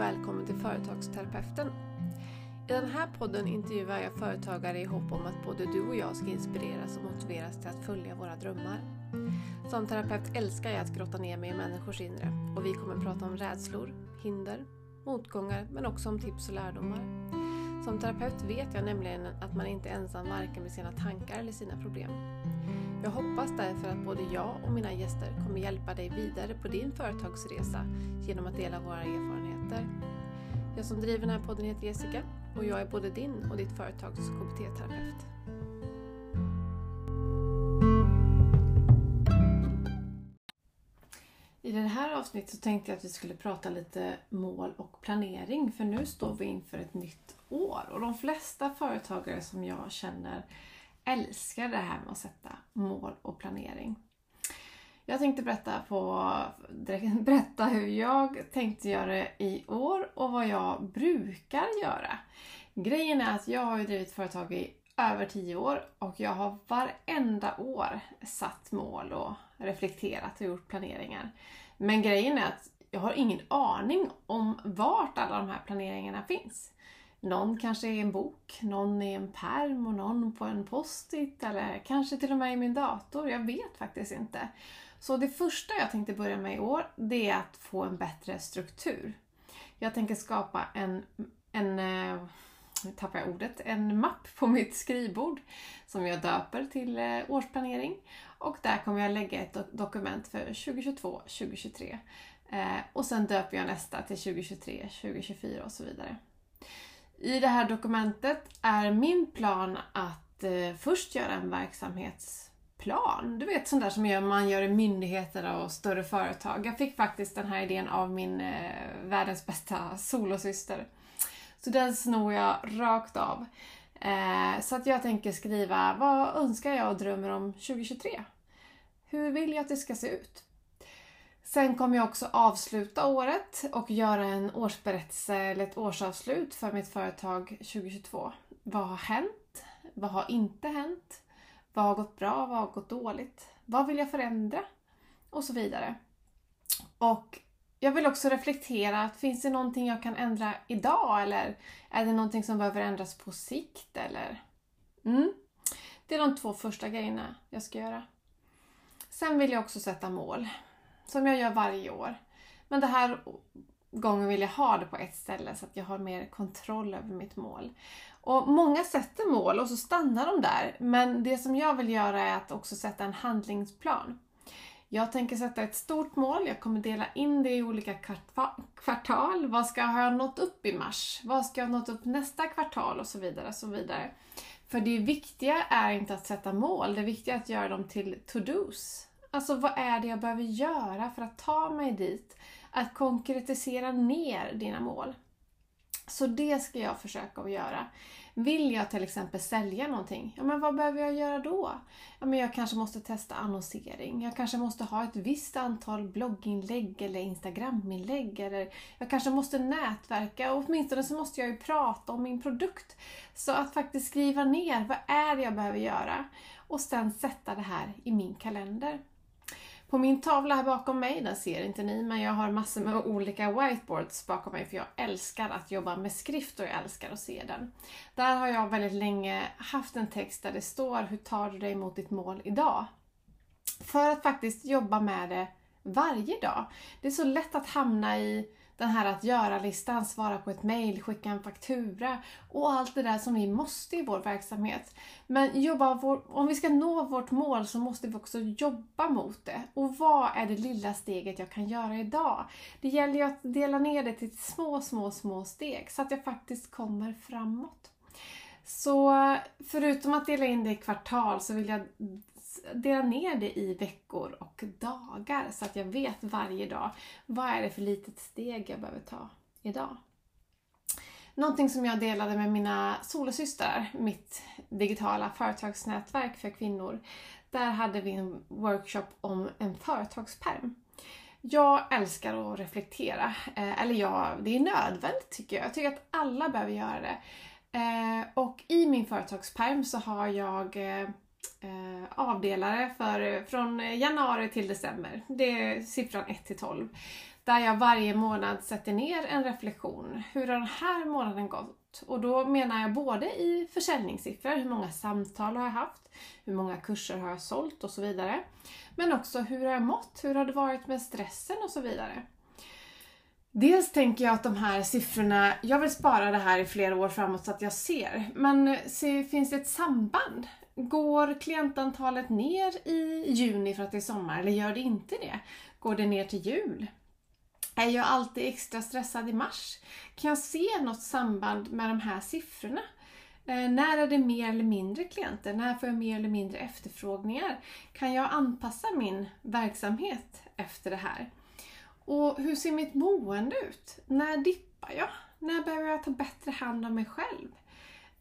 och välkommen till Företagsterapeuten. I den här podden intervjuar jag företagare i hopp om att både du och jag ska inspireras och motiveras till att följa våra drömmar. Som terapeut älskar jag att grotta ner mig i människors inre och vi kommer prata om rädslor, hinder, motgångar men också om tips och lärdomar. Som terapeut vet jag nämligen att man inte är ensam varken med sina tankar eller sina problem. Jag hoppas därför att både jag och mina gäster kommer hjälpa dig vidare på din företagsresa genom att dela våra erfarenheter. Jag som driver den här podden heter Jessica och jag är både din och ditt företags KBT-terapeut. I det här avsnittet så tänkte jag att vi skulle prata lite mål och planering för nu står vi inför ett nytt år och de flesta företagare som jag känner älskar det här med att sätta mål och planering. Jag tänkte berätta, på, berätta hur jag tänkte göra i år och vad jag brukar göra. Grejen är att jag har ju drivit företag i över 10 år och jag har varenda år satt mål och reflekterat och gjort planeringar. Men grejen är att jag har ingen aning om vart alla de här planeringarna finns. Någon kanske är en bok, någon är en perm och någon på en post-it eller kanske till och med i min dator. Jag vet faktiskt inte. Så det första jag tänkte börja med i år, det är att få en bättre struktur. Jag tänker skapa en, en eh, nu tappar jag ordet, en mapp på mitt skrivbord som jag döper till eh, årsplanering. Och där kommer jag lägga ett dokument för 2022-2023. Eh, och sen döper jag nästa till 2023, 2024 och så vidare. I det här dokumentet är min plan att först göra en plan. Du vet sånt där som man gör i myndigheter och större företag. Jag fick faktiskt den här idén av min eh, världens bästa solosyster. Så den snor jag rakt av. Eh, så att jag tänker skriva vad önskar jag och drömmer om 2023? Hur vill jag att det ska se ut? Sen kommer jag också avsluta året och göra en årsberättelse eller ett årsavslut för mitt företag 2022. Vad har hänt? Vad har inte hänt? Vad har gått bra? Vad har gått dåligt? Vad vill jag förändra? Och så vidare. Och jag vill också reflektera, finns det någonting jag kan ändra idag eller är det någonting som behöver ändras på sikt eller? Mm. Det är de två första grejerna jag ska göra. Sen vill jag också sätta mål som jag gör varje år. Men den här gången vill jag ha det på ett ställe så att jag har mer kontroll över mitt mål. Och Många sätter mål och så stannar de där. Men det som jag vill göra är att också sätta en handlingsplan. Jag tänker sätta ett stort mål. Jag kommer dela in det i olika kvartal. Vad ska jag ha nått upp i mars? Vad ska jag ha nått upp nästa kvartal? Och så vidare. Och så vidare. För det viktiga är inte att sätta mål. Det viktiga är att göra dem till to-dos. Alltså vad är det jag behöver göra för att ta mig dit? Att konkretisera ner dina mål. Så det ska jag försöka att göra. Vill jag till exempel sälja någonting, ja men vad behöver jag göra då? Ja men jag kanske måste testa annonsering. Jag kanske måste ha ett visst antal blogginlägg eller instagraminlägg. Eller jag kanske måste nätverka och åtminstone så måste jag ju prata om min produkt. Så att faktiskt skriva ner, vad är det jag behöver göra? Och sen sätta det här i min kalender. På min tavla här bakom mig, den ser inte ni, men jag har massor med olika whiteboards bakom mig för jag älskar att jobba med skrift och jag älskar att se den. Där har jag väldigt länge haft en text där det står Hur tar du dig mot ditt mål idag? För att faktiskt jobba med det varje dag. Det är så lätt att hamna i den här att göra-listan, svara på ett mail, skicka en faktura och allt det där som vi måste i vår verksamhet. Men jobba vår, om vi ska nå vårt mål så måste vi också jobba mot det. Och vad är det lilla steget jag kan göra idag? Det gäller ju att dela ner det till små, små, små steg så att jag faktiskt kommer framåt. Så förutom att dela in det i kvartal så vill jag dela ner det i veckor och dagar så att jag vet varje dag vad är det för litet steg jag behöver ta idag. Någonting som jag delade med mina solosystrar, mitt digitala företagsnätverk för kvinnor. Där hade vi en workshop om en företagsperm. Jag älskar att reflektera, eh, eller ja, det är nödvändigt tycker jag. Jag tycker att alla behöver göra det. Eh, och i min företagsperm så har jag eh, eh avdelare för, från januari till december. Det är siffran 1 till 12. där jag varje månad sätter ner en reflektion. Hur har den här månaden gått? Och då menar jag både i försäljningssiffror, hur många samtal har jag haft, hur många kurser har jag sålt och så vidare. Men också hur har jag mått? Hur har det varit med stressen och så vidare. Dels tänker jag att de här siffrorna, jag vill spara det här i flera år framåt så att jag ser. Men se, finns det ett samband? Går klientantalet ner i juni för att det är sommar eller gör det inte det? Går det ner till jul? Är jag alltid extra stressad i mars? Kan jag se något samband med de här siffrorna? Eh, när är det mer eller mindre klienter? När får jag mer eller mindre efterfrågningar? Kan jag anpassa min verksamhet efter det här? Och hur ser mitt mående ut? När dippar jag? När behöver jag ta bättre hand om mig själv?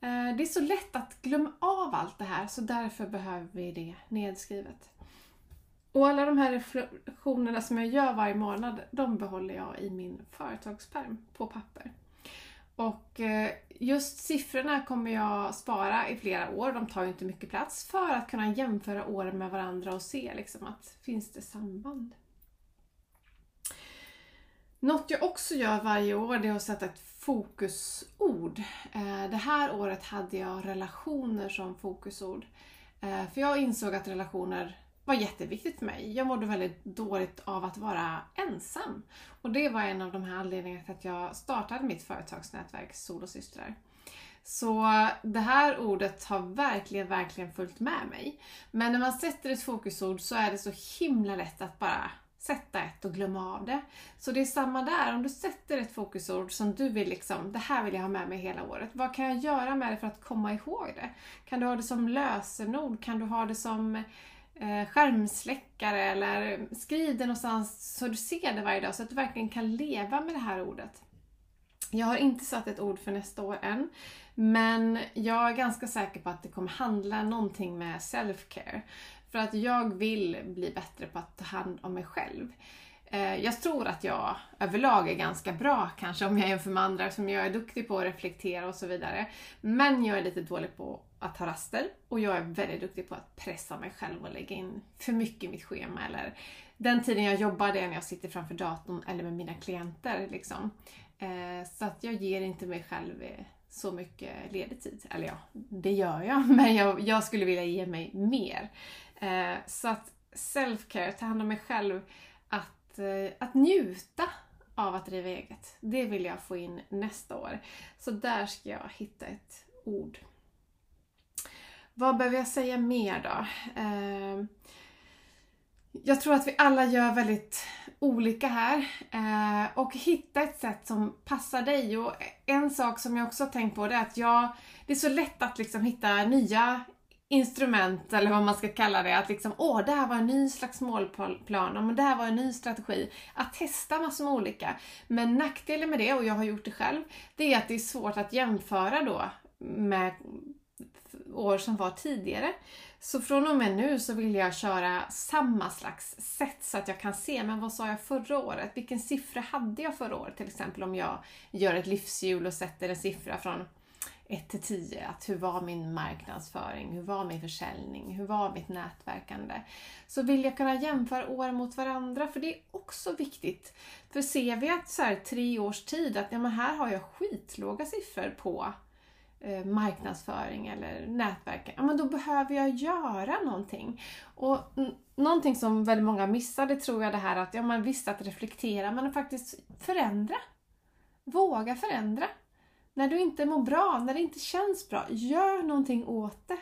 Eh, det är så lätt att glömma av allt det här så därför behöver vi det nedskrivet. Och alla de här reflektionerna som jag gör varje månad, de behåller jag i min företagspärm på papper. Och eh, just siffrorna kommer jag spara i flera år, de tar ju inte mycket plats, för att kunna jämföra åren med varandra och se liksom att finns det samband. Något jag också gör varje år det är att sätta ett fokusord. Eh, det här året hade jag relationer som fokusord. Eh, för jag insåg att relationer var jätteviktigt för mig. Jag mådde väldigt dåligt av att vara ensam. Och det var en av de här anledningarna till att jag startade mitt företagsnätverk Solosystrar. Så det här ordet har verkligen, verkligen följt med mig. Men när man sätter ett fokusord så är det så himla lätt att bara sätta ett och glömma av det. Så det är samma där, om du sätter ett fokusord som du vill liksom, det här vill jag ha med mig hela året. Vad kan jag göra med det för att komma ihåg det? Kan du ha det som lösenord? Kan du ha det som eh, skärmsläckare? Eller skriv det någonstans så du ser det varje dag så att du verkligen kan leva med det här ordet. Jag har inte satt ett ord för nästa år än. Men jag är ganska säker på att det kommer handla någonting med self-care. För att jag vill bli bättre på att ta hand om mig själv. Eh, jag tror att jag överlag är ganska bra kanske om jag jämför med andra som jag är duktig på att reflektera och så vidare. Men jag är lite dålig på att ta raster och jag är väldigt duktig på att pressa mig själv och lägga in för mycket i mitt schema. Eller den tiden jag jobbar det är när jag sitter framför datorn eller med mina klienter. Liksom. Eh, så att jag ger inte mig själv eh, så mycket ledig tid. Eller ja, det gör jag, men jag, jag skulle vilja ge mig mer. Eh, så att self-care, ta hand om mig själv, att, eh, att njuta av att driva eget. Det vill jag få in nästa år. Så där ska jag hitta ett ord. Vad behöver jag säga mer då? Eh, jag tror att vi alla gör väldigt olika här eh, och hitta ett sätt som passar dig. Och en sak som jag också har tänkt på det är att jag, det är så lätt att liksom hitta nya instrument eller vad man ska kalla det. Att liksom, åh, det här var en ny slags målplan, men det här var en ny strategi. Att testa massor med olika. Men nackdelen med det, och jag har gjort det själv, det är att det är svårt att jämföra då med år som var tidigare. Så från och med nu så vill jag köra samma slags sätt så att jag kan se, men vad sa jag förra året? Vilken siffra hade jag förra året? Till exempel om jag gör ett livshjul och sätter en siffra från 1 till 10. Att hur var min marknadsföring? Hur var min försäljning? Hur var mitt nätverkande? Så vill jag kunna jämföra år mot varandra, för det är också viktigt. För ser vi att så här, tre års tid, att ja, men här har jag skitlåga siffror på eh, marknadsföring eller nätverk, ja men då behöver jag göra någonting. Och någonting som väldigt många missade tror jag det här att ja, man visst att reflektera, men att faktiskt förändra. Våga förändra. När du inte mår bra, när det inte känns bra, gör någonting åt det.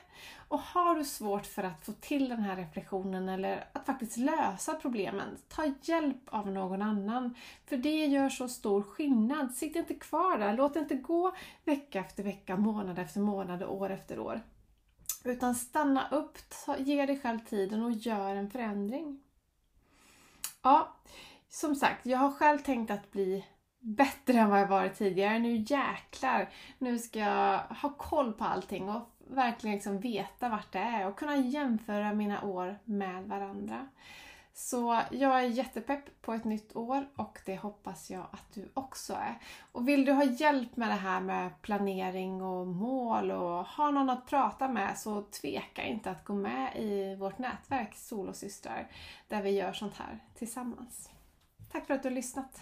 Och har du svårt för att få till den här reflektionen eller att faktiskt lösa problemen, ta hjälp av någon annan. För det gör så stor skillnad. Sitt inte kvar där, låt det inte gå vecka efter vecka, månad efter månad och år efter år. Utan stanna upp, ta, ge dig själv tiden och gör en förändring. Ja, som sagt, jag har själv tänkt att bli bättre än vad jag varit tidigare. Nu jäklar! Nu ska jag ha koll på allting och verkligen liksom veta vart det är och kunna jämföra mina år med varandra. Så jag är jättepepp på ett nytt år och det hoppas jag att du också är. Och vill du ha hjälp med det här med planering och mål och ha någon att prata med så tveka inte att gå med i vårt nätverk Solosystrar där vi gör sånt här tillsammans. Tack för att du har lyssnat.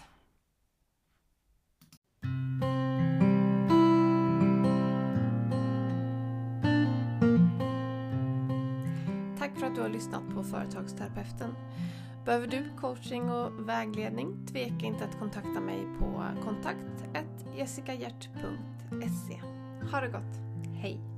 Tack för att du har lyssnat på Företagsterapeuten. Behöver du coaching och vägledning? Tveka inte att kontakta mig på kontakt jessicahjert.se. Ha det gott! Hej!